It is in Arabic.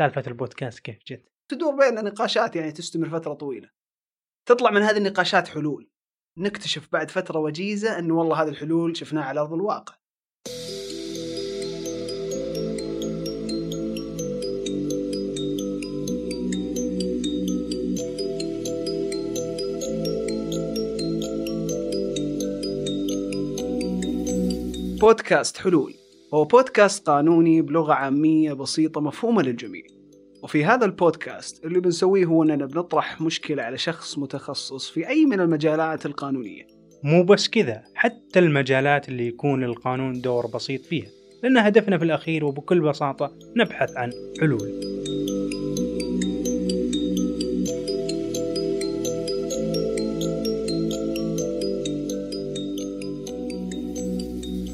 سالفة البودكاست كيف جت؟ تدور بين نقاشات يعني تستمر فترة طويلة. تطلع من هذه النقاشات حلول. نكتشف بعد فترة وجيزة انه والله هذه الحلول شفناها على أرض الواقع. بودكاست حلول. هو بودكاست قانوني بلغة عامية بسيطة مفهومة للجميع. وفي هذا البودكاست اللي بنسويه هو أننا بنطرح مشكلة على شخص متخصص في أي من المجالات القانونية. مو بس كذا حتى المجالات اللي يكون للقانون دور بسيط فيها لأن هدفنا في الأخير وبكل بساطة نبحث عن حلول.